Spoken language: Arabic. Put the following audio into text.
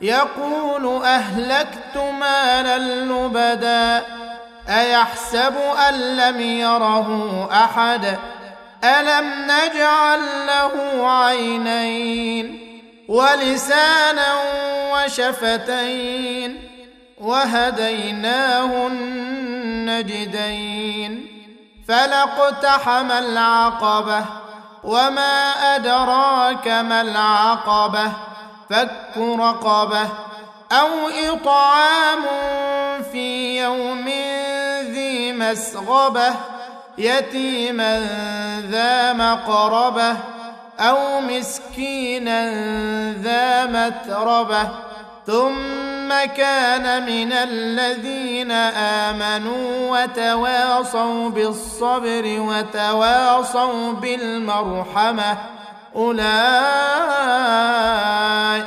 يقول أهلكت مالا لبدا أيحسب أن لم يره أحد؟ ألم نجعل له عينين ولسانا وشفتين وهديناه النجدين فلاقتحم العقبة وما أدراك ما العقبة فك رقبه أو اطعام في يوم ذي مسغبه يتيما ذا مقربه أو مسكينا ذا متربه ثم كان من الذين امنوا وتواصوا بالصبر وتواصوا بالمرحمه اولئك